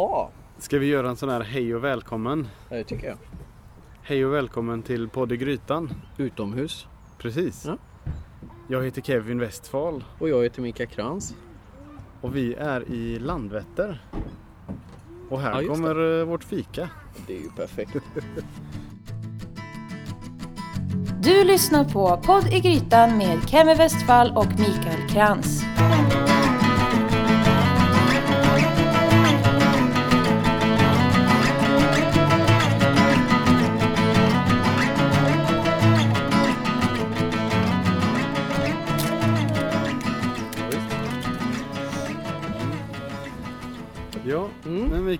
Jaha, Ska vi göra en sån här hej och välkommen? ja, det tycker jag. Hej och välkommen till Podd i Grytan. Utomhus. Precis. Ja. Jag heter Kevin Westfall Och jag heter Mika Krantz. och vi är i Landvetter. Och här Ja, kommer eh, vårt fika. Det är ju perfekt. Du lyssnar på Podd i Grytan med Kemi Westfall och Mikael Krantz.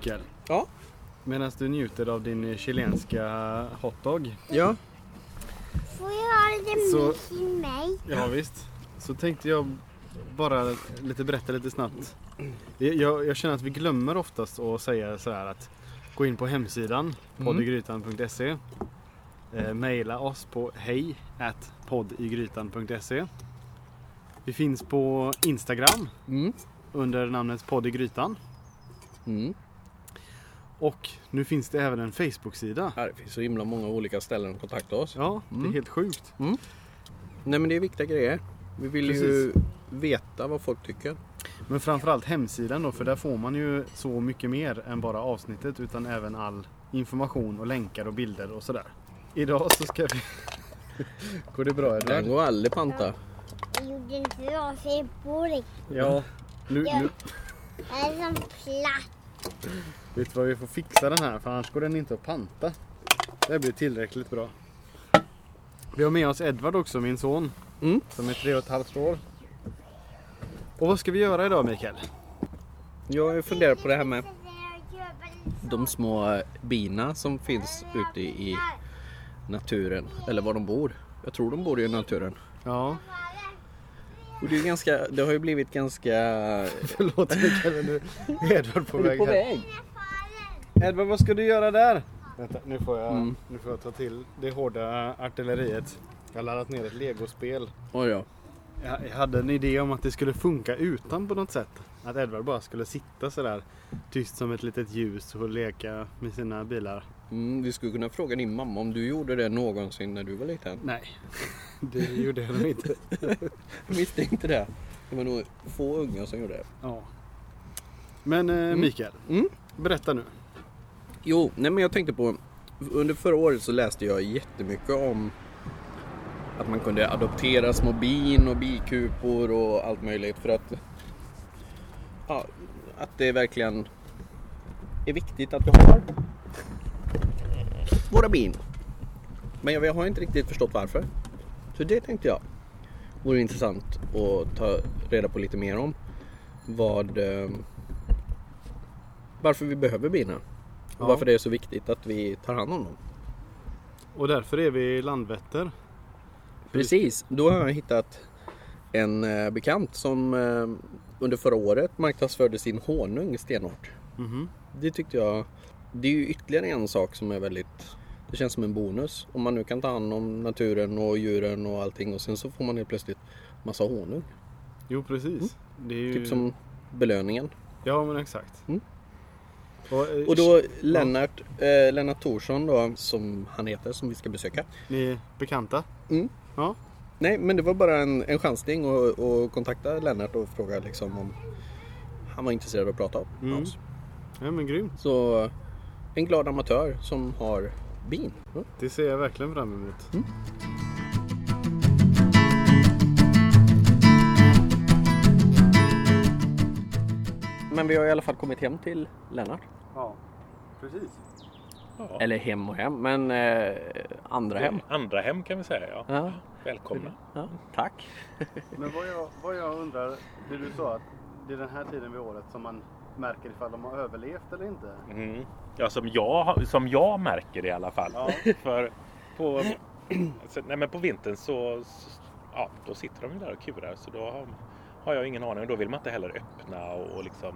Mikael. Ja. Medan du njuter av din chilenska hotdog. Ja. Får jag ha lite Så- till mig? Ja visst. Så tänkte jag bara lite berätta lite snabbt. Jag, jag känner att vi glömmer oftast att säga så här att gå in på hemsidan Mm. poddigrytan.se eh, Maila oss på hej poddigrytan.se Vi finns på Instagram Mm. under namnet podd i grytan. Mm. Och nu finns det även en Facebook-sida. Här finns så himla många olika ställen att kontakta oss. Ja, det är Mm. helt sjukt. Nej men det är viktiga grejer. Vi vill ju veta vad folk tycker. Men framförallt hemsidan då, för där får man ju så mycket mer än bara avsnittet utan även all information och länkar och bilder och sådär. Idag så ska vi... Går det bra Den Edvard? går aldrig panta. Jag gjorde en bra fibbolik. Ja. Nu, nu Det är som platt. Vet du vad vi får fixa den här för annars går den inte att panta. Det blir tillräckligt bra. Vi har med oss Edvard också, min son. Mm. Som är tre och ett halvt år. Och vad ska vi göra idag Mikael? Jag funderar på det här med de små bina som finns ute i naturen. Eller var de bor. Jag tror de bor i naturen. Ja, Och det, är ganska, det har ju blivit ganska... förlåt Mikael nu är Edvard på väg på här. väg. Edvard, vad ska du göra där? Vänta, nu får jag, Mm. nu får jag ta till det hårda artilleriet. Jag har laddat ner ett legospel. Oj ja. Jag, jag hade en idé om att det skulle funka utan på något sätt. Att Edvard bara skulle sitta sådär tyst som ett litet ljus och leka med sina bilar. Mm, vi skulle kunna fråga din mamma om du gjorde det någonsin när du var liten. Nej, det gjorde jag nog inte. Jag misstänkte det. Det var nog få unga som gjorde det. Ja. Men eh, Mikael, Mm. berätta nu. Jo, nej men jag tänkte på under förra året så läste jag jättemycket om att man kunde adoptera små bin och bikupor och allt möjligt för att ja, att det verkligen är viktigt att vi har våra bin. Men jag har inte riktigt förstått varför. Så det tänkte jag vore intressant att ta reda på lite mer om. Vad eh, varför vi behöver bina. Och varför det är så viktigt att vi tar hand om dem. Och därför är vi i Landvetter. Precis, då har jag hittat en eh, bekant som eh, under förra året marknadsförde sin honung stenhårt. Mhm. Det tyckte jag, det är ju ytterligare en sak som är väldigt, det känns som en bonus. Om man nu kan ta hand om naturen och djuren och allting och sen så får man helt plötsligt massa honung. Jo precis. Det är ju... Typ som belöningen. Ja men exakt. Mm. Och, eh, Och då Lennart, eh, Lennart Thorsson då, som han heter, som vi ska besöka. Ni är bekanta? Mm. Ja. Nej, men det var bara en, en chansning att att kontakta Lennart och fråga liksom om han var intresserad av att prata med Mm. oss. Ja men grymt. Så en glad amatör som har bin. Ja. Det ser jag verkligen fram emot. Men vi har i alla fall kommit hem till Lennart. Ja, precis. Ja. Eller hem och hem, men eh, andra hem. Andra hem kan vi säga ja. Ja. Välkomna. Ja, tack. Men vad jag, vad jag undrar, det du sa att det är den här tiden vid året som man märker ifall de har överlevt eller inte. Mm. Ja, som jag, som jag märker i alla fall. Ja. För på, så, nej, men på vintern så, så ja, då sitter de ju där och kurar. Så då har, har jag ingen aning. Och då vill man inte heller öppna och, och liksom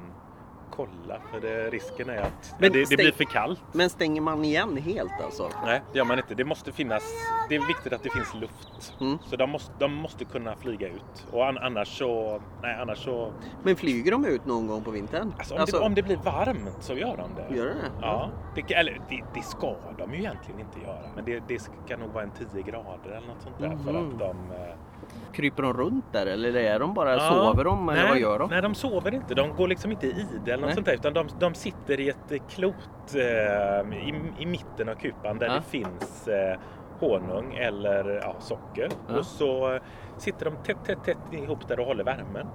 kolla för det, risken är att Men det, det stäng- blir för kallt. Men stänger man igen helt alltså? Nej, det gör man inte. Det måste finnas, det är viktigt att det finns luft. Mm. Så de måste, de måste kunna flyga ut. Och an, annars så, nej annars så, Men flyger de ut någon gång på vintern? alltså om, Det, om det blir varmt så gör de det. Gör det? Ja, det, eller det, det ska de ju egentligen inte göra. Men det, det ska nog vara en 10 grader eller något sånt där för Mhm. att de... Kryper de runt där eller är de bara, Ja. sover de eller nej, vad gör de? Nej, de sover inte. De går liksom inte i ide eller något sånt där. Utan de, de sitter i ett klot eh, i, i mitten av kupan där Ja. det finns eh, honung eller ja, socker. Ja. Och så sitter de tätt, tätt, tätt ihop där och håller värmen.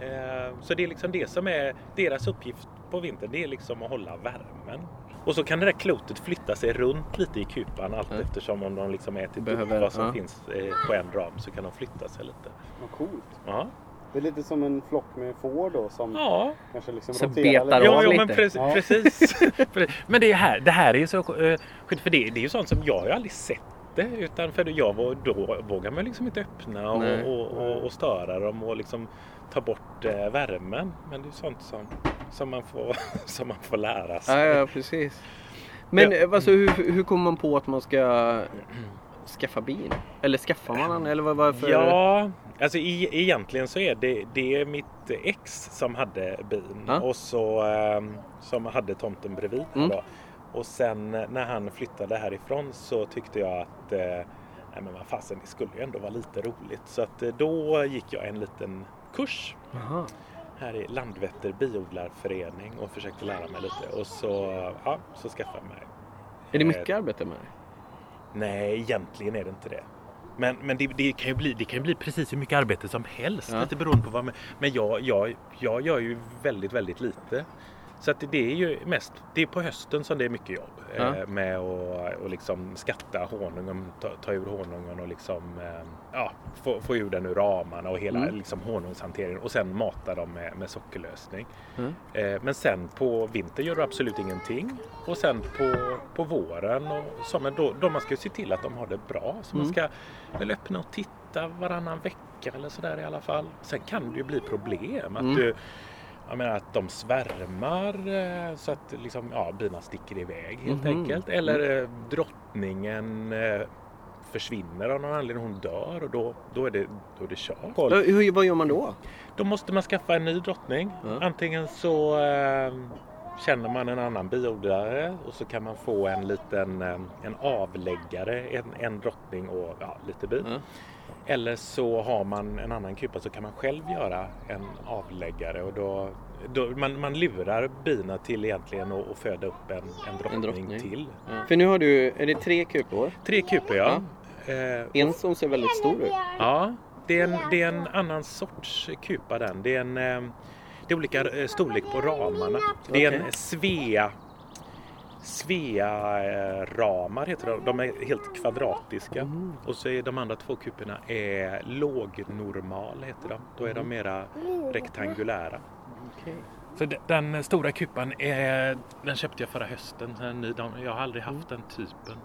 Eh, så det är liksom det som är deras uppgift på vintern. Det är liksom att hålla värmen. Och så kan det där klotet flytta sig runt lite i kupan allt Ja. eftersom om de liksom är till Behöver- vad som ja. finns eh, på en ram så kan de flytta sig lite. Vad coolt. Ja. Det är lite som en flock med får då som ja. kanske liksom Så roterar betar lite. Ja, ja men precis. Ja. precis. men det, är här, det här är ju så uh, för det, det är ju sånt som jag har aldrig sett det. Utan för jag, var- då vågar man liksom inte öppna och, och, och, och störa dem och liksom ta bort eh, värmen. Men det är sånt som, som, man, får, som man får lära Ja, sig. ja precis. Men Ja. eh, alltså, hur, hur kommer man på att man ska skaffa bil? Eller skaffar man den? Eller varför? Ja, alltså e- egentligen så är det, det är mitt ex som hade bilen Ja. och så ehm, som hade tomten bredvid. Mm. Då. Och sen eh, när han flyttade härifrån så tyckte jag att eh, nej men vad fasen, det skulle ju ändå vara lite roligt. Så att då gick jag en liten kurs Jaha. Här i Landvetter biodlarförening och försökte lära mig lite. Och så, ja, så skaffade jag mig. Är det mycket arbete med det? Nej, egentligen är det inte det. Men, men det, det, kan ju bli, det kan ju bli precis hur mycket arbete som helst. Ja. Lite beroende på vad man... Men jag, jag, jag gör ju väldigt, väldigt lite. Så att det är ju mest det är på hösten som det är mycket jobb. Ja. Eh, med att och liksom skatta honungen, ta, ta ur honungen och liksom, eh, ja, få, få ur den ur ramarna och hela Mm. liksom honungshanteringen. Och sen mata dem med, med sockerlösning. Mm. Eh, men sen på vintern gör du absolut ingenting. Och sen på, på våren, och så, men då, då man ska ju se till att de har det bra. Så man Mm. ska väl öppna och titta varannan vecka eller sådär i alla fall. Sen kan det ju bli problem. Att Mm. du, jag menar att de svärmar eh, så att liksom, ja, bina sticker iväg helt Mhm. enkelt. Eller eh, drottningen eh, försvinner av någon anledning. Hon dör och då, då, är, det, då är det kört. Hur, vad gör man då? Då måste man skaffa en ny drottning. Ja. Antingen så eh, känner man en annan biodlare och så kan man få en liten en avläggare, en, en drottning och ja, lite bin. Ja. Eller så har man en annan kupa så kan man själv göra en avläggare och då, då man, man lurar bina till egentligen att att föda upp en, en, drottning, drottning. till. Ja. För nu har du, är det tre kupor? Tre kupor ja. Eh, En som ser väldigt stor ut. Ja, det är en, det är en annan sorts kupa den. Det är en eh, det är olika eh, storlek på ramarna. Det är en Svea Svea-ramar heter de. De är helt kvadratiska. Mm. Och så är de andra två kuporna är lågnormal heter de. Då är de mera rektangulära. Okej. Så de- den stora kupan är, den köpte jag förra hösten. Jag har aldrig haft den typen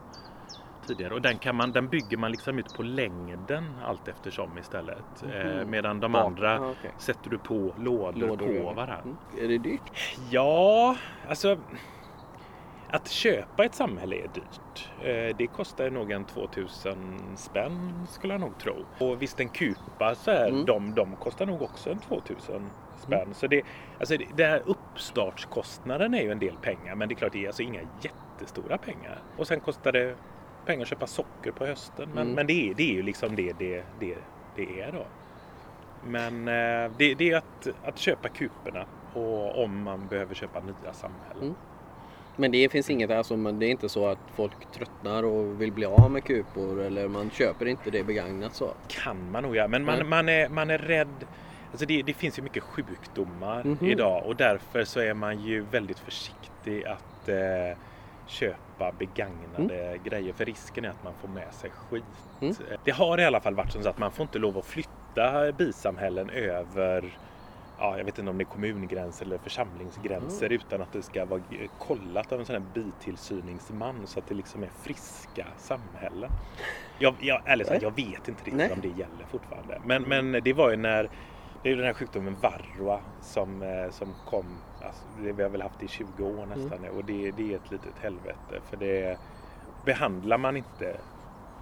tidigare. Och den, kan man, den bygger man liksom ut på längden allt eftersom istället. Eh, medan de andra Ja, okej. sätter du på lådor, Lådor på varandra. Mm. Är det dyrt? Ja, alltså att köpa ett samhälle är dyrt. Eh, Det kostar nog en 2000 spänn skulle jag nog tro. Och visst en kupa så här, Mm. de, de kostar nog också en 2000 spänn. Så det, alltså det, det här uppstartskostnaden är ju en del pengar men det är klart det är alltså inga jättestora pengar. Och sen kostar det pengar att köpa socker på hösten. Men, Mm. men det, är, det är ju liksom det det, det, det är då. Men eh, det, det är att, att köpa kuporna och om man behöver köpa nya samhällen. Mm. Men det finns inget, alltså, det är inte så att folk tröttnar och vill bli av med kupor eller man köper inte det begagnat så. kan man nog göra. Men man, Mm. man, är, man är rädd. Alltså det, det finns ju mycket sjukdomar Mhm. idag och därför så är man ju väldigt försiktig att eh, köpa begagnade grejer. För risken är att man får med sig skit. Mm. Det har i alla fall varit så att man får inte lov att flytta bisamhällen över Ja, jag vet inte om det är kommungränser eller församlingsgränser Mm. utan att det ska vara kollat av en sån här bitillsyningsman så att det liksom är friska samhällen. Jag, jag, ärligt sagt, jag vet inte riktigt Nej. om det gäller fortfarande. Men, men det var ju när det är den här sjukdomen varroa som, eh, som kom. alltså, det vi har väl haft i 20 år nästan nu och det, det är ett litet helvete. För det behandlar man inte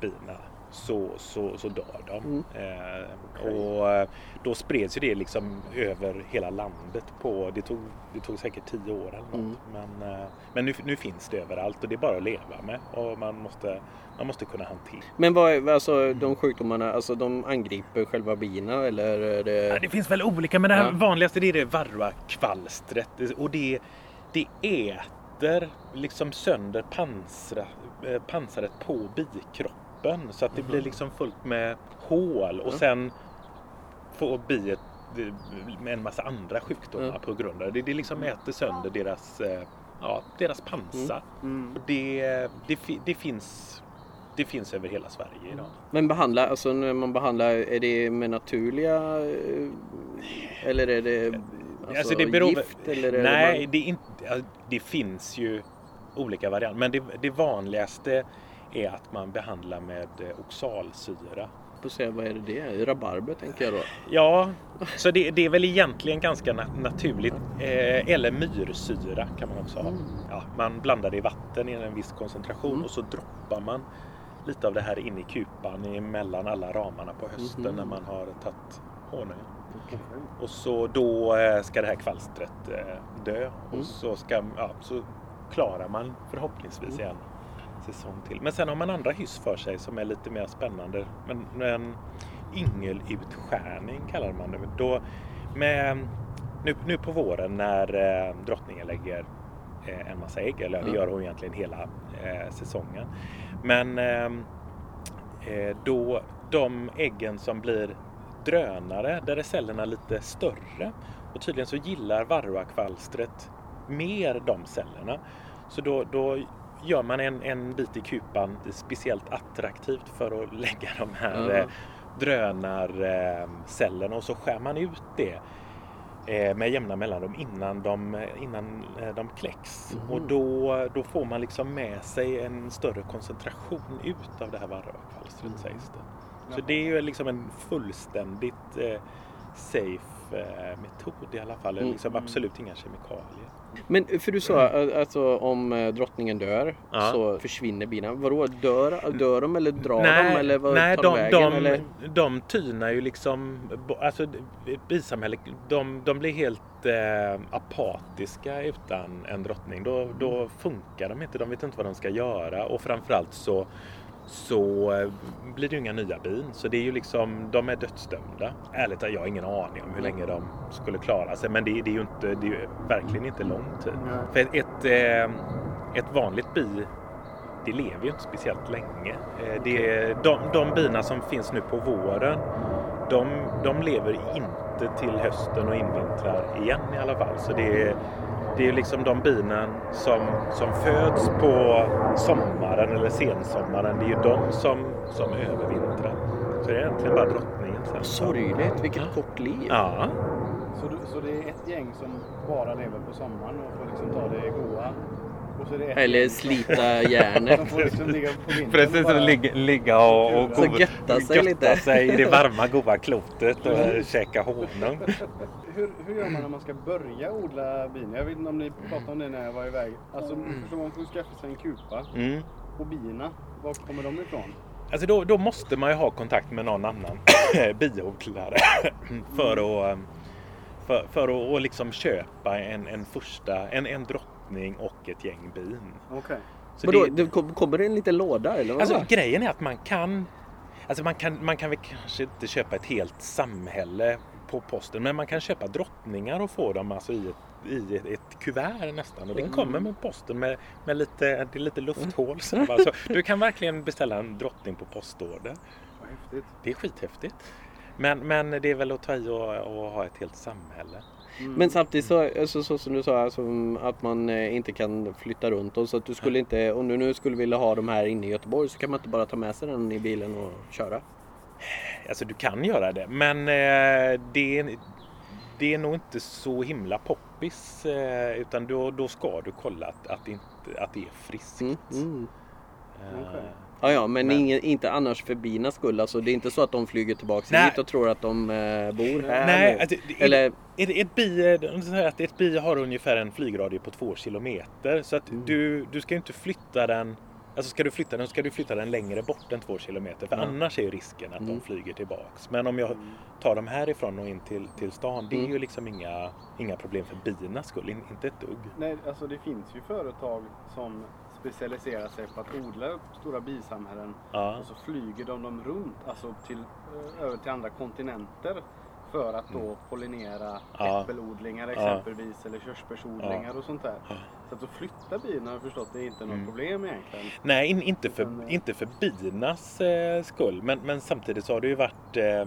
bina så, så, så dör de. Mm. Eh, och eh, då spreds ju det liksom över hela landet på, det tog, det tog säkert 10 år eller något. Mm. Men, eh, men nu, nu finns det överallt och det är bara att leva med och man måste, man måste kunna hantera. Men vad är, alltså de sjukdomarna, alltså de angriper själva bina eller är Ja, det... det finns väl olika men det Ja. vanligaste det är det varroakvalstret och det, det äter liksom sönder pansra, eh, pansaret på bikroppen så att det blir liksom fullt med hål och sen får biet eh, med en massa andra sjukdomar Ja. på grund av det. Det liksom äter sönder deras, eh, ja, deras pansar. Mm. Och det, det, det, finns, det finns över hela Sverige idag. Men behandla, alltså när man behandlar, är det med naturliga eh, eller är det alltså, Alltså, det beror- gift? Eller Nej, det det, är inte, det finns ju olika varianter. Men det, det vanligaste är att man behandlar med eh, oxalsyra. får se, vad är det det är? Rabarber tänker jag då. Ja, så det, det är väl egentligen ganska na- naturligt. Eh, eller myrsyra kan man också ha. Mm. Ja, man blandar det i vatten i en viss koncentration Mm. och så droppar man lite av det här in i kupan emellan alla ramarna på hösten Mhm. när man har tagit honungen. Och så då eh, ska det här kvalstret eh, dö Mm. och så, ska, ja, så klarar man förhoppningsvis Mm. Säsong till. Men sen har man andra hyss för sig som är lite mer spännande. Men, men yngelutskärning kallar man det. Då, med, nu, nu på våren när eh, drottningen lägger eh, en massa ägg, eller det Ja. gör hon egentligen hela eh, säsongen. Men ehm, eh, då de äggen som blir drönare, där är cellerna lite större. Och tydligen så gillar varroakvalstret mer de cellerna. Så då, då gör man en, en bit i kupan speciellt attraktivt för att lägga de här Ja. eh, drönarcellerna och så skär man ut det eh, med jämna mellanrum innan de, innan eh, de kläcks. Mhm. Och då, då får man liksom med sig en större koncentration ut av det här varroakvalstret Mhm. sägs det. Så det är ju liksom en fullständigt eh, safe eh, metod i alla fall. Mm. Liksom absolut inga kemikalier. Men för du sa alltså om drottningen dör Ja. så försvinner bina. Vadå, dör, dör de eller drar nej, de eller vad nej tar de, vägen? de, eller? de tynar ju liksom, alltså ett bisamhälle, de, de blir helt eh, apatiska utan en drottning. Då, då funkar de inte, de vet inte vad de ska göra och framförallt så så eh, blir det ju inga nya bin. Så det är ju liksom, de är dödsdömda. Ärligt talat, jag har ingen aning om hur länge de skulle klara sig. Men det, det är ju inte, det är ju verkligen inte lång tid. Nej. För ett, ett, eh, ett vanligt bi, det lever ju inte speciellt länge. Eh, Det de, de bina som finns nu på våren, de, de lever inte till hösten och invintrar igen i alla fall. Så det är, det är liksom de binen som, som föds på sommaren eller sensommaren, det är ju de som, som övervintrar. Så det är egentligen bara drottningen sen. Sorgligt, vilket kort liv. Ja, Så, du- så det är ett gäng som bara lever på sommaren och får liksom ta det goa. Eller slita järnet. Precis, och ligga, ligga och, och Så go- götta sig götta lite. sig i det varma goda klotet och käka honung. Hur, hur gör man när man ska börja odla bin? Jag vet inte om ni pratade om det när jag var iväg. Alltså, förstår man får skaffa sig en kupa. Mm. Och bina, var kommer de ifrån? Alltså då, då måste man ju ha kontakt med någon annan biodlare för att, för, för att och liksom köpa en, en första, en, en drottning och ett gäng bin. Okej. Så Vadå, det- det kom- kommer det en liten låda eller? Vad Alltså grejen är att man kan Alltså man kan, man kan väl kanske inte köpa ett helt samhälle på posten men man kan köpa drottningar och få dem alltså i ett, i ett, ett kuvert nästan och det kommer med posten med, med lite, det är lite lufthål. Så, va? så du kan verkligen beställa en drottning på postorder. Det är skithäftigt. Men, men det är väl att ta i och, och ha ett helt samhälle. Men samtidigt så, alltså, så som du sa, alltså, att man eh, inte kan flytta runt och så att du skulle inte, om du nu skulle vilja ha de här inne i Göteborg så kan man inte bara ta med sig den i bilen och köra. Alltså du kan göra det men eh, det, är, det är nog inte så himla poppis eh, utan då, då ska du kolla att, att, det inte, att det är friskt. Mm, mm. Eh, Okej. Ja, ja, men, Men- Ingen, inte annars för binas skull. Alltså, det är inte så att de flyger tillbaka Nej. hit och tror att de eh, bor här Nej, alltså, det- Eller, Ett, ett, bi, säger att ett bi har ungefär en flygradie på två kilometer. Så att Mm. du, du ska ju inte flytta den Alltså ska du flytta den ska du flytta den längre bort än två kilometer. För Ja. annars är ju risken att Mm. de flyger tillbaks. Men om jag tar dem härifrån och in till, till stan. Det är Mm. ju liksom inga, inga problem för binas skull. In, inte ett dugg. Nej, alltså det finns ju företag som specialiserar sig på att odla stora bisamhällen Ja. och så flyger de dem runt, alltså till, eh, över till andra kontinenter för att då pollinera Mm. Ja. äppelodlingar Ja. exempelvis eller körsbärsodlingar och sånt där. Ja. Så att då flytta bin har jag förstått det är inte något Mm. problem egentligen. Nej, in, inte, för, Utan, eh, inte för binas eh, skull. Men, men samtidigt så har det ju varit eh,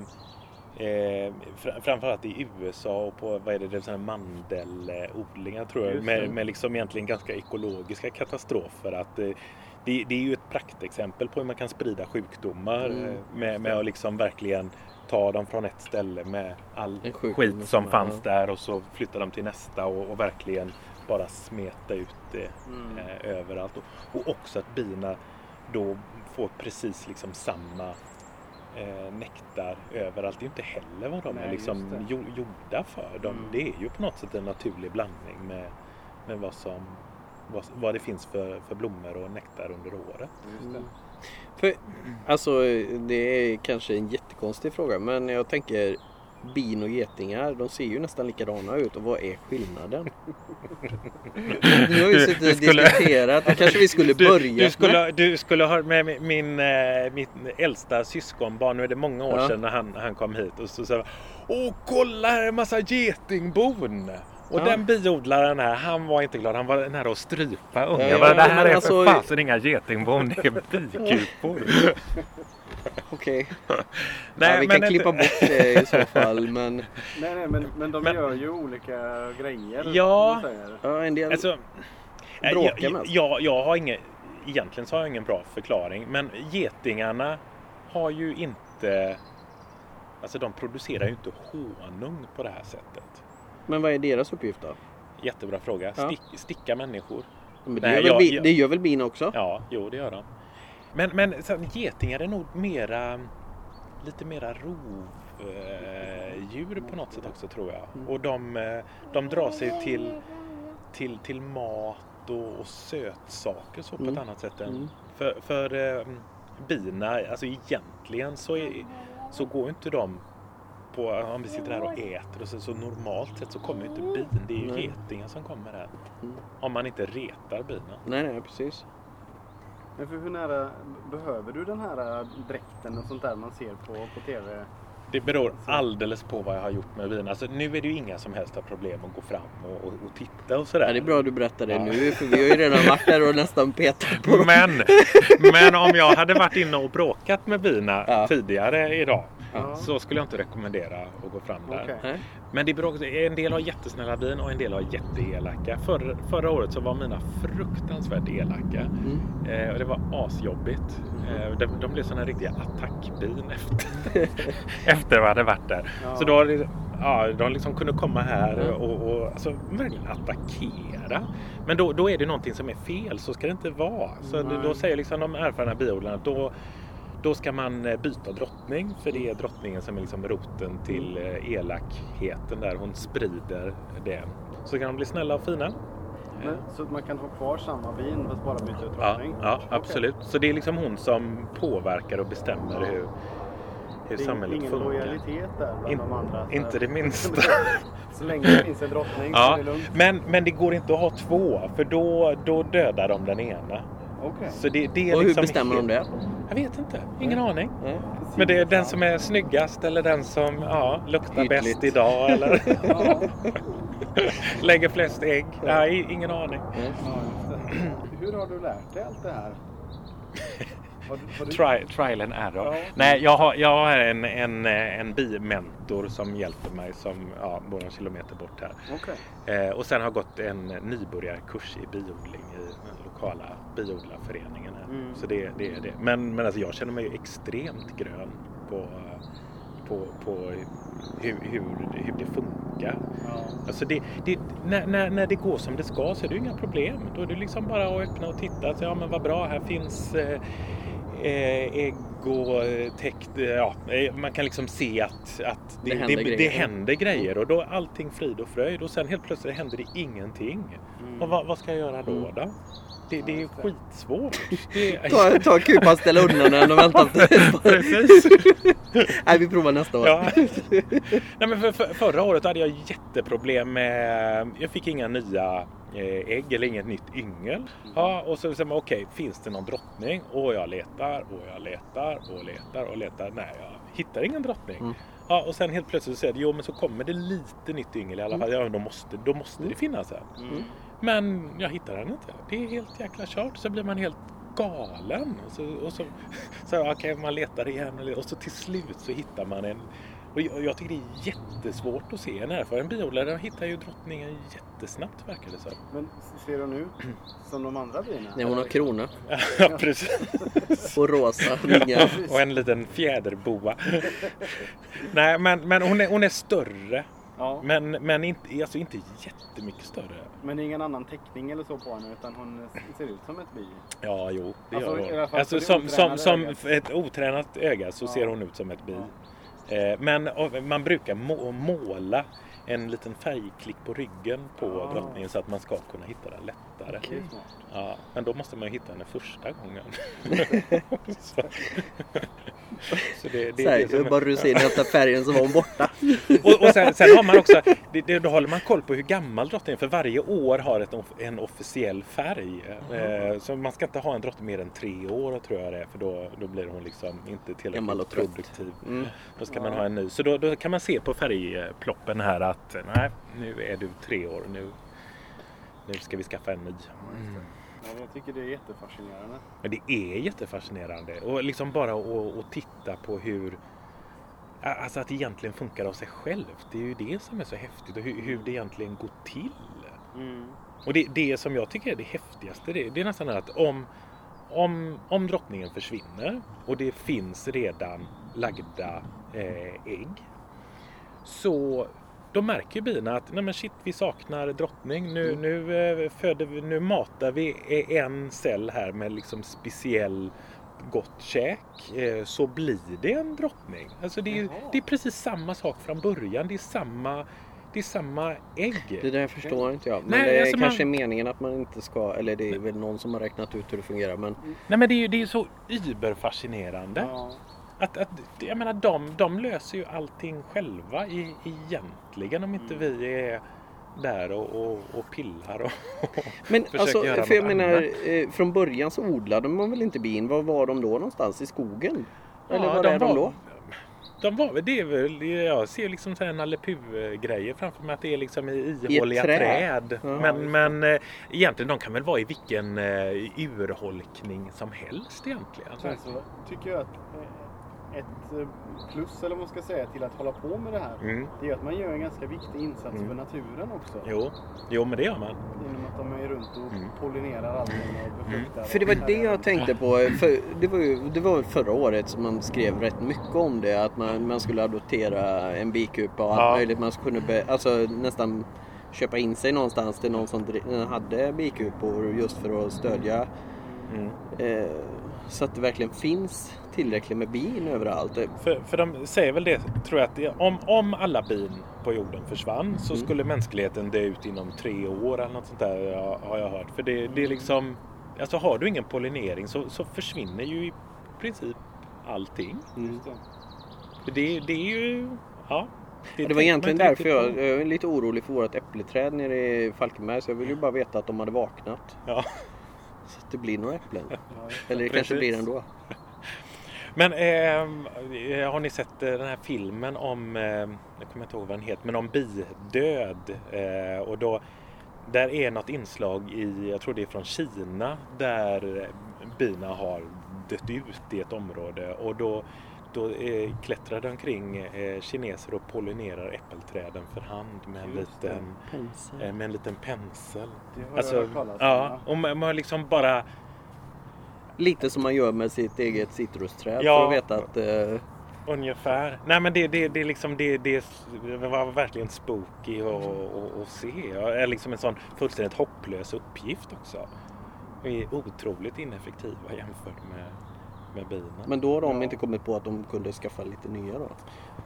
eh, fr- framförallt i USA och på vad är det, det är såna mandelodlingar tror jag. Med, med liksom egentligen ganska ekologiska katastrofer. Att, eh, det, det är ju ett praktexempel på hur man kan sprida sjukdomar Mm, eh, med, med att liksom verkligen ta dem från ett ställe med all skit som som- fanns ja. där och så flytta dem till nästa och, och verkligen bara smeta ut det Mm. eh, överallt. Och, och också att bina då får precis liksom samma eh, nektar överallt. Det är ju inte heller vad de Nej, är liksom gjorda för. De, Mm. Det är ju på något sätt en naturlig blandning med, med vad, som, vad, vad det finns för, för blommor och nektar under året. Just det. för, alltså, det är kanske en jättekonstig fråga men jag tänker bin och getingar, de ser ju nästan likadana ut och vad är skillnaden? Nu har vi suttit och diskuterat, då kanske vi skulle Du, börja du, skulle, du skulle ha med min, min, eh, mitt äldsta syskonbarn, nu är det många år Ja. sedan när han, han kom hit och så sa Åh kolla här är en massa getingbon! Och Ja. den biodlaren här, han var inte glad. Han var nära att strypa unga. Ja, ja, det här är alltså- för fasen inga getingbon, det är bikupor. Okej, Nej, ja, vi men kan inte- klippa bort det i så fall men Nej, nej, men, men de Men- gör ju olika grejer. Ja. ja, en del Alltså, Bråkar jag, mest. jag, jag har ingen, egentligen så har jag ingen bra förklaring. Men getingarna har ju inte, alltså de producerar ju inte honung på det här sättet. Men vad är deras uppgift då? Jättebra fråga. Ja. Stick, sticka människor. Men det, Nej, gör väl jag- bi, jag- det gör väl bin också? Ja, jo det gör de. Men, men getingar är nog mera, lite mera rovdjur på något sätt också tror jag. Mm. Och de, eh, de drar sig till, till, till mat och, och sötsaker så på Mm. ett annat sätt än Mm. för, för eh, bina, alltså egentligen så, är, så går inte de på, om vi sitter här och äter och så, så normalt sett så kommer ju inte bin, det är ju Nej. getingar som kommer här. Mm. Om man inte retar bina. Nej, nej, precis. Men för hur nära behöver du den här äh, dräkten och sånt där man ser på, på TV? Det beror alldeles på vad jag har gjort med bina. Alltså, nu är det ju inga som helst problem att gå fram och, och, och titta och sådär. Ja, det är bra att du berättar det Ja. nu för vi har ju redan varit där och nästan petat på. Men, men om jag hade varit inne och bråkat med bina Ja. tidigare idag Ja. så skulle jag inte rekommendera att gå fram där. Nej. Men det beror också, en del har jättesnälla bin och en del har jätteelaka. Förr, förra året så var mina fruktansvärt elaka. Mm. Eh, och det var asjobbigt. Eh, de, de blev såna riktiga attackbin efter, efter vad hade varit där. Ja. Så då, det- ja, de liksom kunde komma här Mm. och, och alltså, verkligen attackera. Men då, då är det någonting som är fel, så ska det inte vara. Så Nej. då säger liksom de erfarna biodlarna att då, då ska man eh, byta drottning. För det är drottningen som är liksom roten till eh, elakheten där. Hon sprider det. Så kan de bli snälla och fina. Men, så man kan ha kvar samma bin fast bara byta ut Ja, drottning? ja Okej. absolut. Så det är liksom hon som påverkar och bestämmer hur, hur Det samhället ingen funkar. lojalitet där bland In- de andra? så Inte det minsta. Så länge det finns en drottning så Ja, är det lugnt? men, men det går inte att ha två för då, då dödar de den ena. Okej. Så det, det är Och hur liksom bestämmer de det? Jag vet inte, ingen aning. Nej. Men det är den som är snyggast eller den som ja, luktar Ytligt. bäst idag eller lägger flest ägg. Nej, ingen aning. Det. Hur har du lärt dig allt det här? Du... Tri, trial and error. Ja. Nej, jag har, jag har en, en, en bimentor som hjälper mig som ja, bor någon kilometer bort här. Okej. Eh, och sen har jag gått en nybörjarkurs i biodling i lokala biodlarföreningen. Här. Mm. Så det, det är det. Men, men alltså jag känner mig ju extremt grön på, på, på hur, hur, hur det funkar funka. Alltså det, det, när, när, när det går som det ska så är det ju inga problem. Då är det liksom bara att öppna och titta. Så, ja men vad bra, här finns eh, eh, och eh, täckt. eh, Ja, man kan liksom se att, att det, Det det, händer det, grejer. händer grejer. Och då är allting frid och fröjd. Och sen helt plötsligt händer det ingenting. Och vad, vad ska jag göra då? då? Det, det är skitsvårt. Det är, Ta, ta kupan, ställa undan den och vänta. Precis. Nej, vi provar nästa år. Ja. Nej, men för, för, förra året hade jag jätteproblem med... Jag fick inga nya eh, ägg eller inget nytt yngel. Ja, och så säger man okej, finns det någon drottning? Och jag letar och jag letar och letar och letar. Nej, jag hittar ingen drottning. Mm. Ja, och sen helt plötsligt så säger det, jo men så kommer det lite nytt yngel i alla fall. Ja, men då måste, då måste det finnas en. Men jag hittar den inte. Det är helt jäkla kört. Så blir man helt galen. Och så, och så, så okej, man letar igen. Och så till slut så hittar man en. Och jag, jag tycker det är jättesvårt att se en erfaren biodlare. De hittar ju drottningen jättesnabbt verkar det som. Men ser hon ut som de andra bina? Nej, hon har krona Ja, precis. och rosa vingar. Och en liten fjäderboa. Nej, men, men hon, är, hon är större. Ja, Men, men inte, alltså inte jättemycket större. Men det är ingen annan teckning eller så på henne utan hon ser ut som ett bi. Ja, jo, det Alltså, gör hon. Alltså, som, som, som ett otränat öga så Ja. ser hon ut som ett bi. Eh, Men man brukar må, måla en liten färgklick på ryggen på Ah. drottningen så att man ska kunna hitta den lättare. Smart. Ja, men då måste man ju hitta henne första gången. så så det, det, Så här, är det som- bara russin hämta färgen så var hon borta. och, och sen, sen har man också, det, det, då håller man koll på hur gammal drottningen är. För varje år har ett, en officiell färg. Eh, så man ska inte ha en drottning mer än tre år tror jag det är. För då, då blir hon liksom inte Gammal och tillräckligt produktiv. Mm. Då ska man ha en ny. Så då, då kan man se på färgploppen här att nej, nu är du tre år. Nu, nu ska vi skaffa en ny. Ja, jag tycker det är jättefascinerande. Men det är jättefascinerande. Och liksom bara att titta på hur Alltså att det egentligen funkar av sig självt. Det är ju det som är så häftigt och hur, hur det egentligen går till. Mm. Och det, det som jag tycker är det häftigaste det, det är nästan att om, om, om drottningen försvinner och det finns redan lagda eh, ägg så då märker bina att nej men shit, vi saknar drottning. Nu, nu, eh, föder vi, nu matar vi eh, en cell här med liksom speciell gott käk eh, så blir det en drottning. Alltså det, är, det är precis samma sak från början. Det är samma, det är samma ägg. Det där förstår inte jag. Men Nej, det är alltså man- kanske meningen att man inte ska, eller det är väl någon som har räknat ut hur det fungerar. Men Nej men det är ju det är så überfascinerande. Ja. Att, att, jag menar de, de löser ju allting själva i, egentligen om inte Mm. vi är där och, och, och pillar och, Men försöker alltså, göra för jag menar, eh, från början så odlade man väl inte bin? Var var de då någonstans? I skogen? Eller Ja, var är de då? De var väl, det är väl, jag ser liksom så här Nalle Puh-grejer framför mig att det är liksom i ihåliga trä. träd. Ja, men men eh, egentligen de kan väl vara i vilken eh, urholkning som helst egentligen. Sen så tycker jag att ett eh, plus eller vad man ska säga till att hålla på med det här. Mm. Det är att man gör en ganska viktig insats Mm. för naturen också. Jo. jo, men det gör man. Genom att de är runt och Mm. pollinerar allting och befruktar. För det var det jag tänkte på. För det var ju det var förra året som man skrev rätt mycket om det. Att man, man skulle adoptera en bikupa och allt Ja. möjligt. Man skulle be, alltså nästan köpa in sig någonstans till någon som hade bikupor just för att stödja. Mm. Eh, så att det verkligen finns tillräckligt med bin överallt. För, för de säger väl det, tror jag, att det, om, om alla bin på jorden försvann så Mm. skulle mänskligheten dö ut inom tre år eller något sånt där har jag hört. För det, det är liksom, alltså har du ingen pollinering så, så försvinner ju i princip allting. Mm. Det. Det, det är ju, ja. Det var tänker egentligen därför jag, jag är lite orolig för vårt äppleträd nere i Falkenberg. Så jag vill ju bara veta att de hade vaknat. Ja. Det blir några äpplen. Ja, Eller det kanske blir ändå. Men eh, har ni sett eh, den här filmen om, eh, jag kommer inte ihåg vad den heter, men om bidöd. Eh, och då, där är något inslag i, jag tror det är från Kina, där bina har dött ut i ett område. Och då, då eh, klättrar det omkring eh, kineser och pollinerar äppelträden för hand med en liten, Pensel. eh, med en liten pensel. Det har Alltså, jag talas ja, och man man liksom bara Lite som man gör med sitt eget citrusträd Ja. för att veta att eh, Ungefär. Nej men det, det, det, är liksom, det, det, var verkligen spooky att och, och se. Det är liksom en sån fullständigt hopplös uppgift också. Vi är otroligt ineffektiva jämfört med, med bilen. Men då har de Ja. inte kommit på att de kunde skaffa lite nya då?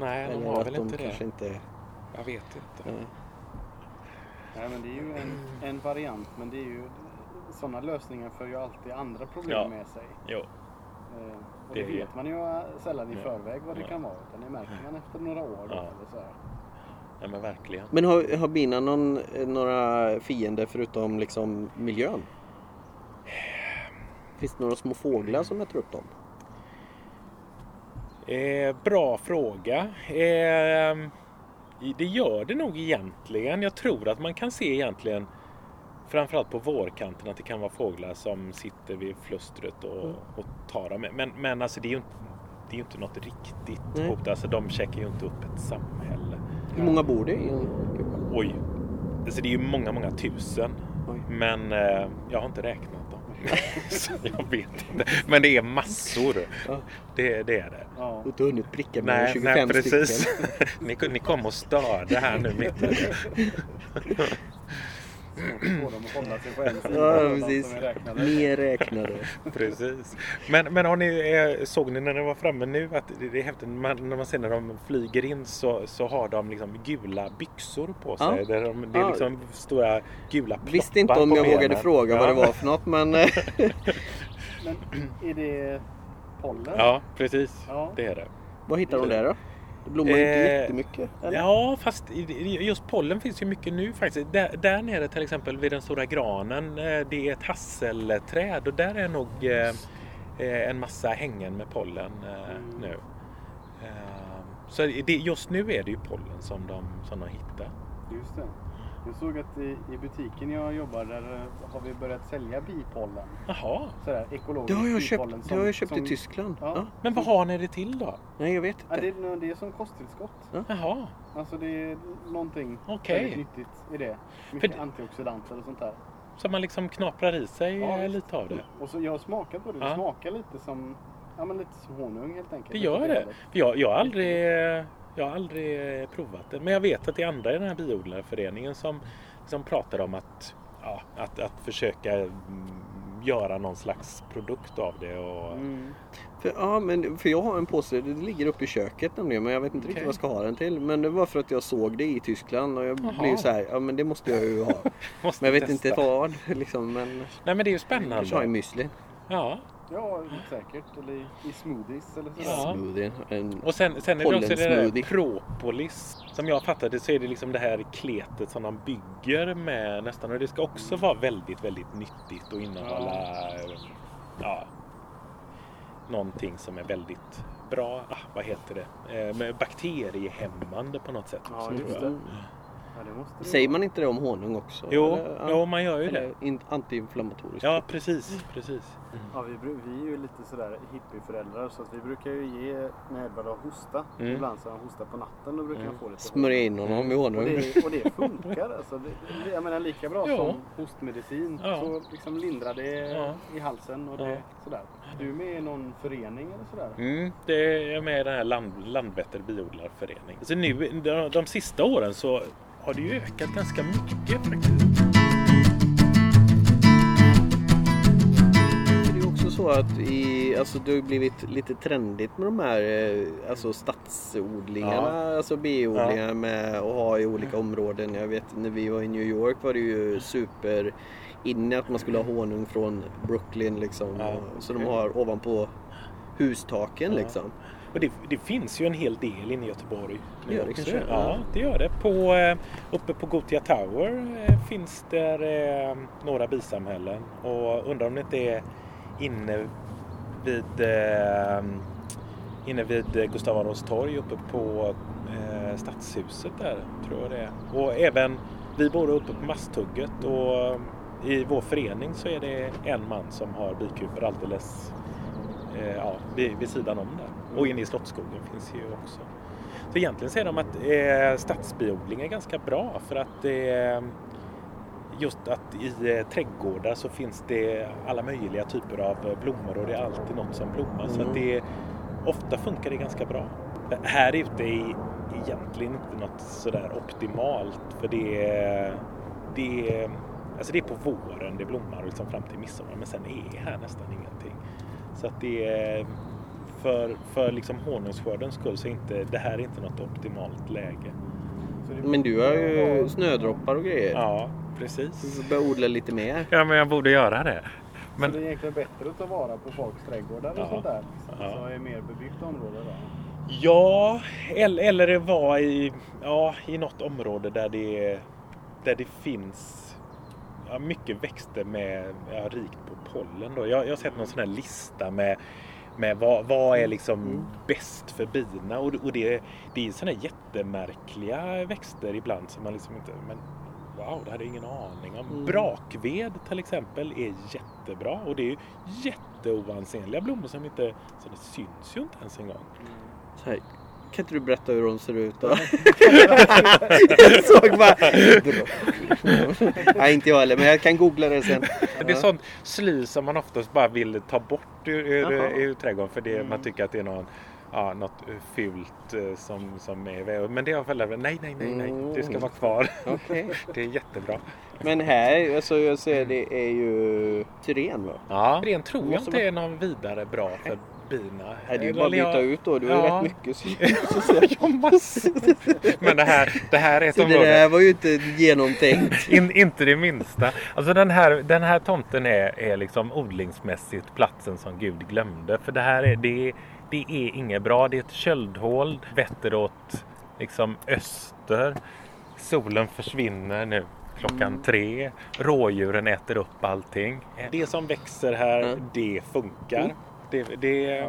Nej, de Eller har att väl de inte det. kanske inte... Jag vet inte. eh, Nej, men det är ju en, en variant, men det är ju sådana lösningar för ju alltid andra problem Ja. med sig. Jo. Eh, och Det det, vet man ju eh, sällan i Nej. förväg vad det Nej. kan vara. Utan det märker man efter några år. Då, Ja. eller så här. Ja men verkligen. Men har, har bina någon, eh, några fiender förutom liksom miljön? Finns det några små fåglar som äter upp dem? Eh, bra fråga. Eh, det gör det nog egentligen. Jag tror att man kan se egentligen framförallt på vårkanten att det kan vara fåglar som sitter vid flustret och, och tar dem. Men, men alltså det är ju inte, det är inte något riktigt Nej. hot. Alltså de checkar ju inte upp ett samhälle. Hur många bor det i en? Oj! Alltså det är ju många, många tusen. Oj. Men eh, jag har inte räknat jag vet inte. Men det är massor. Ja. Det, det är det. Ja. Du har inte hunnit pricka med Nej, 25 nej precis. stycken. ni, ni kom och störde här nu mitt. Svårt att få dem att hålla sig på en sida. Ja, precis. räknade. Mer räknade. Precis. Men, men har ni, eh, såg ni när ni var framme nu att det, är häftigt man, när man ser när de flyger in så, så har de liksom gula byxor på sig. Ja. Där de, det är Ja. liksom stora gula ploppar Visste inte om jag vågade benen. fråga vad Ja. det var för något men... eh, Men är det pollen? Ja, precis. Ja. Det är det. vad hittar de där då? Det blommar inte Eh, jättemycket. Eller? Ja, fast just pollen finns ju mycket nu faktiskt. Där, där nere till exempel vid den stora granen, eh, det är ett hasselträd och där är nog eh, eh, en massa hängen med pollen eh, nu. Eh, Så det, just nu är det ju pollen som de, som de hittar. Just det. Jag såg att i, i butiken jag jobbar där eh, har vi börjat sälja bipollen. Jaha, Sådär ekologisk Det har jag bipollen. köpt, det har jag köpt i som- Tyskland. Ja. Ja. men vad har ni det till då? Nej, jag vet Ja, inte. det, är, det är som kosttillskott. Jaha, Alltså det är någonting Okej. väldigt nyttigt i det. Mycket det- antioxidanter och sånt där. så man liksom knaprar i sig Ja, eh, lite av det? Och så jag har smakat på det. Det Ja. smakar lite som, ja, men lite som honung helt enkelt. Det gör det. trevligt. Jag, jag, har aldrig, jag har aldrig eh, provat det. Men jag vet att det är andra i den här biodlarföreningen som, som pratar om att, ja, att, att försöka mm, göra någon slags produkt av det. Och, Mm. För, ja, men, för jag har en påse, det ligger uppe i köket nämligen, men jag vet inte riktigt Okej. vad jag ska ha den till. Men det var för att jag såg det i Tyskland och jag Jaha. blev så här, ja men det måste jag ju ha. Men jag vet testa. inte vad liksom, men Nej men det är ju kanske ha i spännande. müsli. Ja. Ja, säkert. Eller i, smoothies eller sådär. Ja. Smoothie. En, Och sen, sen är det också det där propolis. Som jag fattade så är det liksom det här kletet som de bygger med nästan. Och det ska också vara väldigt, väldigt nyttigt och innehålla ja, någonting som är väldigt bra. Ah, vad heter det? Eh, bakteriehämmande på något sätt. Ja, också, just tror det. jag. Ja, Säger man inte det om honung också? Jo, Eller, ja. jo, man gör ju det. In, antiinflammatoriskt. Ja, precis. precis. Ja, vi, vi är ju lite sådär hippieföräldrar så att vi brukar ju ge när Edvard har hosta. Mm. Ibland så han hosta på natten då brukar han få lite Smörja in honom i Och honung. det, och det funkar alltså. Det, jag menar lika bra Ja. som hostmedicin Ja. så liksom lindrar det Ja. i halsen och det sådär. Du är med i någon förening eller sådär? Mm, det är med i den här Land, Landvetter biodlarförening. Så nu, de, de sista åren så har det ju ökat ganska mycket faktiskt. Det är också så att i, alltså det har blivit lite trendigt med de här eh, alltså stadsodlingarna, alltså biodlingar med att ha i olika områden. Jag vet när vi var i New York var det ju super inne att man skulle ha honung från Brooklyn liksom. Ja, Så de har ovanpå hustaken Ja. liksom. Och det, det finns ju en hel del inne i Göteborg. nu Gör det också. kanske? Ja, det gör det. På, eh, uppe på Gothia Tower eh, finns det eh, några bisamhällen. Och undrar om det inte är inne vid, inne vid Gustav Adolfs torg uppe på Stadshuset där, tror jag det är. Och även, vi bor uppe på Masthugget och i vår förening så är det en man som har bikuper alldeles ja, vid, vid sidan om där. Och inne i Slottsskogen finns ju också. Så egentligen säger de att eh, stadsbiodling är ganska bra för att det just att i eh, trädgårdar så finns det alla möjliga typer av eh, blommor och det är alltid något som blommar. Så att det ofta funkar det ganska bra. Här ute är egentligen inte något sådär optimalt för det är, det är, alltså det är på våren det blommar liksom fram till midsommar men sen är här nästan ingenting. Så att det är för, för liksom honungsskördens skull så är inte, det här är inte något optimalt läge. Men du har ju snödroppar och grejer. Ja, precis. Du börja odla lite mer. Ja, men jag borde göra det. Men Men det är egentligen bättre att ta vara på folks trädgårdar och Ja. sånt där. Ja. Så är mer bebyggt område då. Ja, eller, eller det var i, ja, i något område där det, där det finns ja, mycket växter med ja, rikt på pollen. Då. Jag, jag har sett någon sån här lista med, med vad, vad är liksom bäst för bina. Och, och det, det är här jättemärkliga växter ibland som man liksom inte... Men, Wow, det hade jag ingen aning om. Mm. Brakved till exempel är jättebra och det är ju jätteoansenliga blommor som inte... Så det syns ju inte ens en gång. Här, kan inte du berätta hur de ser ut då? jag såg bara... Nej, inte jag heller, men jag kan googla det sen. Det är sånt sly som man oftast bara vill ta bort ur, ur, ur trädgården för det, Mm. man tycker att det är någon, ja, något fult eh, som, som är Men det har föräldrar, nej, nej, nej, nej, det ska vara kvar. Okej. Det är jättebra. Men här, alltså jag ser det är ju syren va? Ja, ren tror jag inte är någon vidare bra för bina. Nej, det är ju bara att byta jag- ut då. Du har ju Ja. rätt mycket massor. Men det här, det här är ett Så det område. där var ju inte genomtänkt. In, inte det minsta. Alltså den här, den här tomten är, är liksom odlingsmässigt platsen som Gud glömde. För det här är, det, det är inget bra. Det är ett köldhål vetter åt liksom öster. Solen försvinner nu klockan tre. Rådjuren äter upp allting. Det som växer här, Mm. det funkar. Det, det,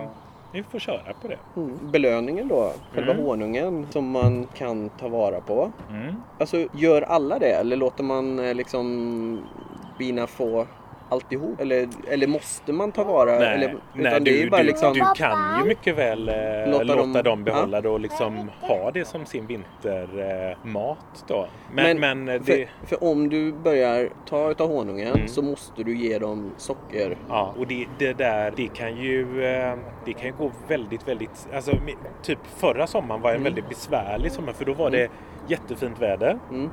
Vi får köra på det. Mm. Belöningen då, själva Mm. honungen som man kan ta vara på. Mm. Alltså gör alla det eller låter man eh, liksom bina få alltihop? Eller, eller måste man ta vara? Nej, eller, nej du, det är ju bara du, liksom... du kan ju mycket väl eh, Låta låta, dem- behålla det och liksom ha det som sin vintermat eh, då. Men, men, eh, det, för, för om du börjar ta utav honungen Mm. så måste du ge dem socker. ja, och det, det där det kan ju eh, det kan ju gå väldigt, väldigt, alltså typ förra sommaren var en Mm. väldigt besvärlig sommar för då var det jättefint väder Mm.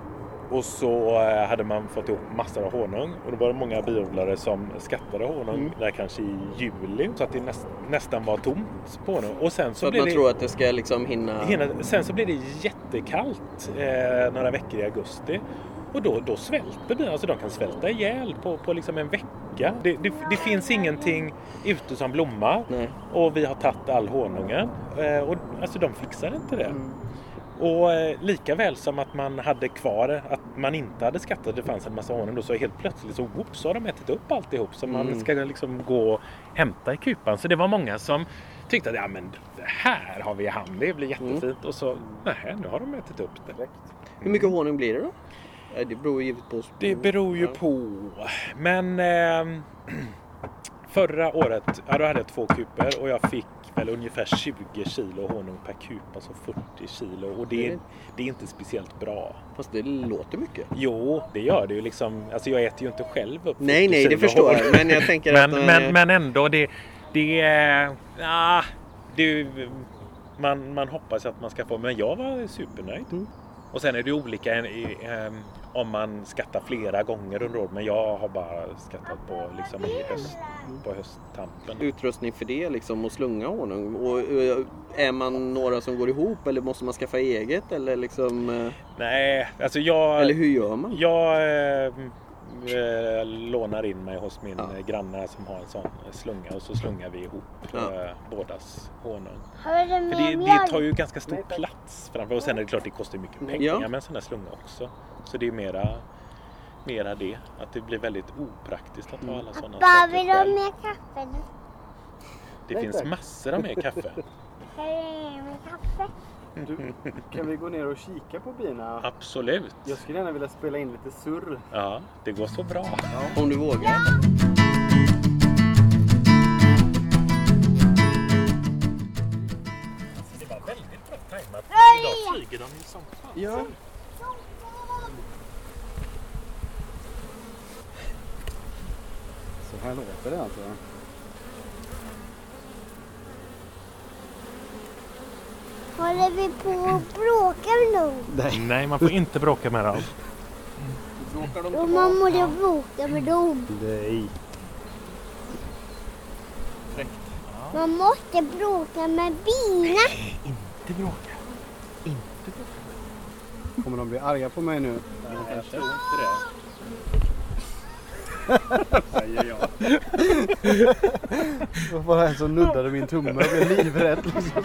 Och så eh, hade man fått ihop massor av honung och då var det många biodlare som skattade honung Mm. där kanske i juli så att det näst, nästan var tomt på honung och sen så, Så att man det tror att det ska liksom hinna... Hela, sen så blir det jättekallt eh, några veckor i augusti. Och då, då svälter bina, alltså de kan svälta ihjäl på, på liksom en vecka. Det, det, det finns ingenting ute som blommar Nej. och vi har tagit all honungen. Eh, och, alltså de fixar inte det. Mm. Och eh, lika väl som att man hade kvar att man inte hade skattat det fanns en massa honung då så helt plötsligt så whoops, så har de ätit upp alltihop så man Mm. ska liksom gå och hämta i kupan. Så det var många som tyckte att ja, men det här har vi i hamn, det blir jättefint. Mm. Och så nej, nu har de ätit upp det. Hur mycket honung blir det då? Ja, Det beror givetvis på... Det beror ju på. Men ehm, förra året ja, då hade jag två kupor och jag fick väl ungefär 20 kilo honung per kup, alltså 40 kilo. Och det, är- det är inte speciellt bra. Fast det låter mycket. Jo, det gör det ju liksom. Alltså jag äter ju inte själv upp Nej, 40 nej, det kilo förstår jag. Men jag tänker men, att... men, eh, men ändå, det, det är... Ja, det, man, man hoppas att man ska få, men jag var supernöjd. Mm. Och sen är det olika om man skattar flera gånger under året, men jag har bara skattat på, liksom, i höst, på hösttampen. utrustning för det liksom och slunga honung? Och eh, är man några som går ihop eller måste man skaffa eget eller liksom... eh, Nej, alltså jag... Eller hur gör man? Jag eh, eh, lånar in mig hos min Ja. granne som har en sån slunga och så slungar vi ihop Ja. bådas honung. För det, det tar ju ganska stor plats framför och sen är det klart det kostar mycket pengar Ja. med en sån här slunga också. Så det är mera, mera det, att det blir väldigt opraktiskt att ha alla sådana Pappa, vill saker du ha mer kaffe? Det finns massor av mer kaffe. Har du mer kaffe? Du, kan vi gå ner och kika på bina? Absolut. Jag skulle gärna vilja spela in lite surr. Ja, det går så bra. Om du vågar? Det var väldigt bra tajmat. Idag flyger de ju som fan. Ja. Så här låter det alltså. Håller vi på och bråkar med dem? Nej. Nej, man får inte bråka med dem. Bråkar de Och man måste bråka med dem. Nej. Man måste bråka med bina. Inte bråka. Kommer de bli arga på mig nu? Jag tror inte det. Det var bara en som nuddade min tumme och blev livrädd. Liksom.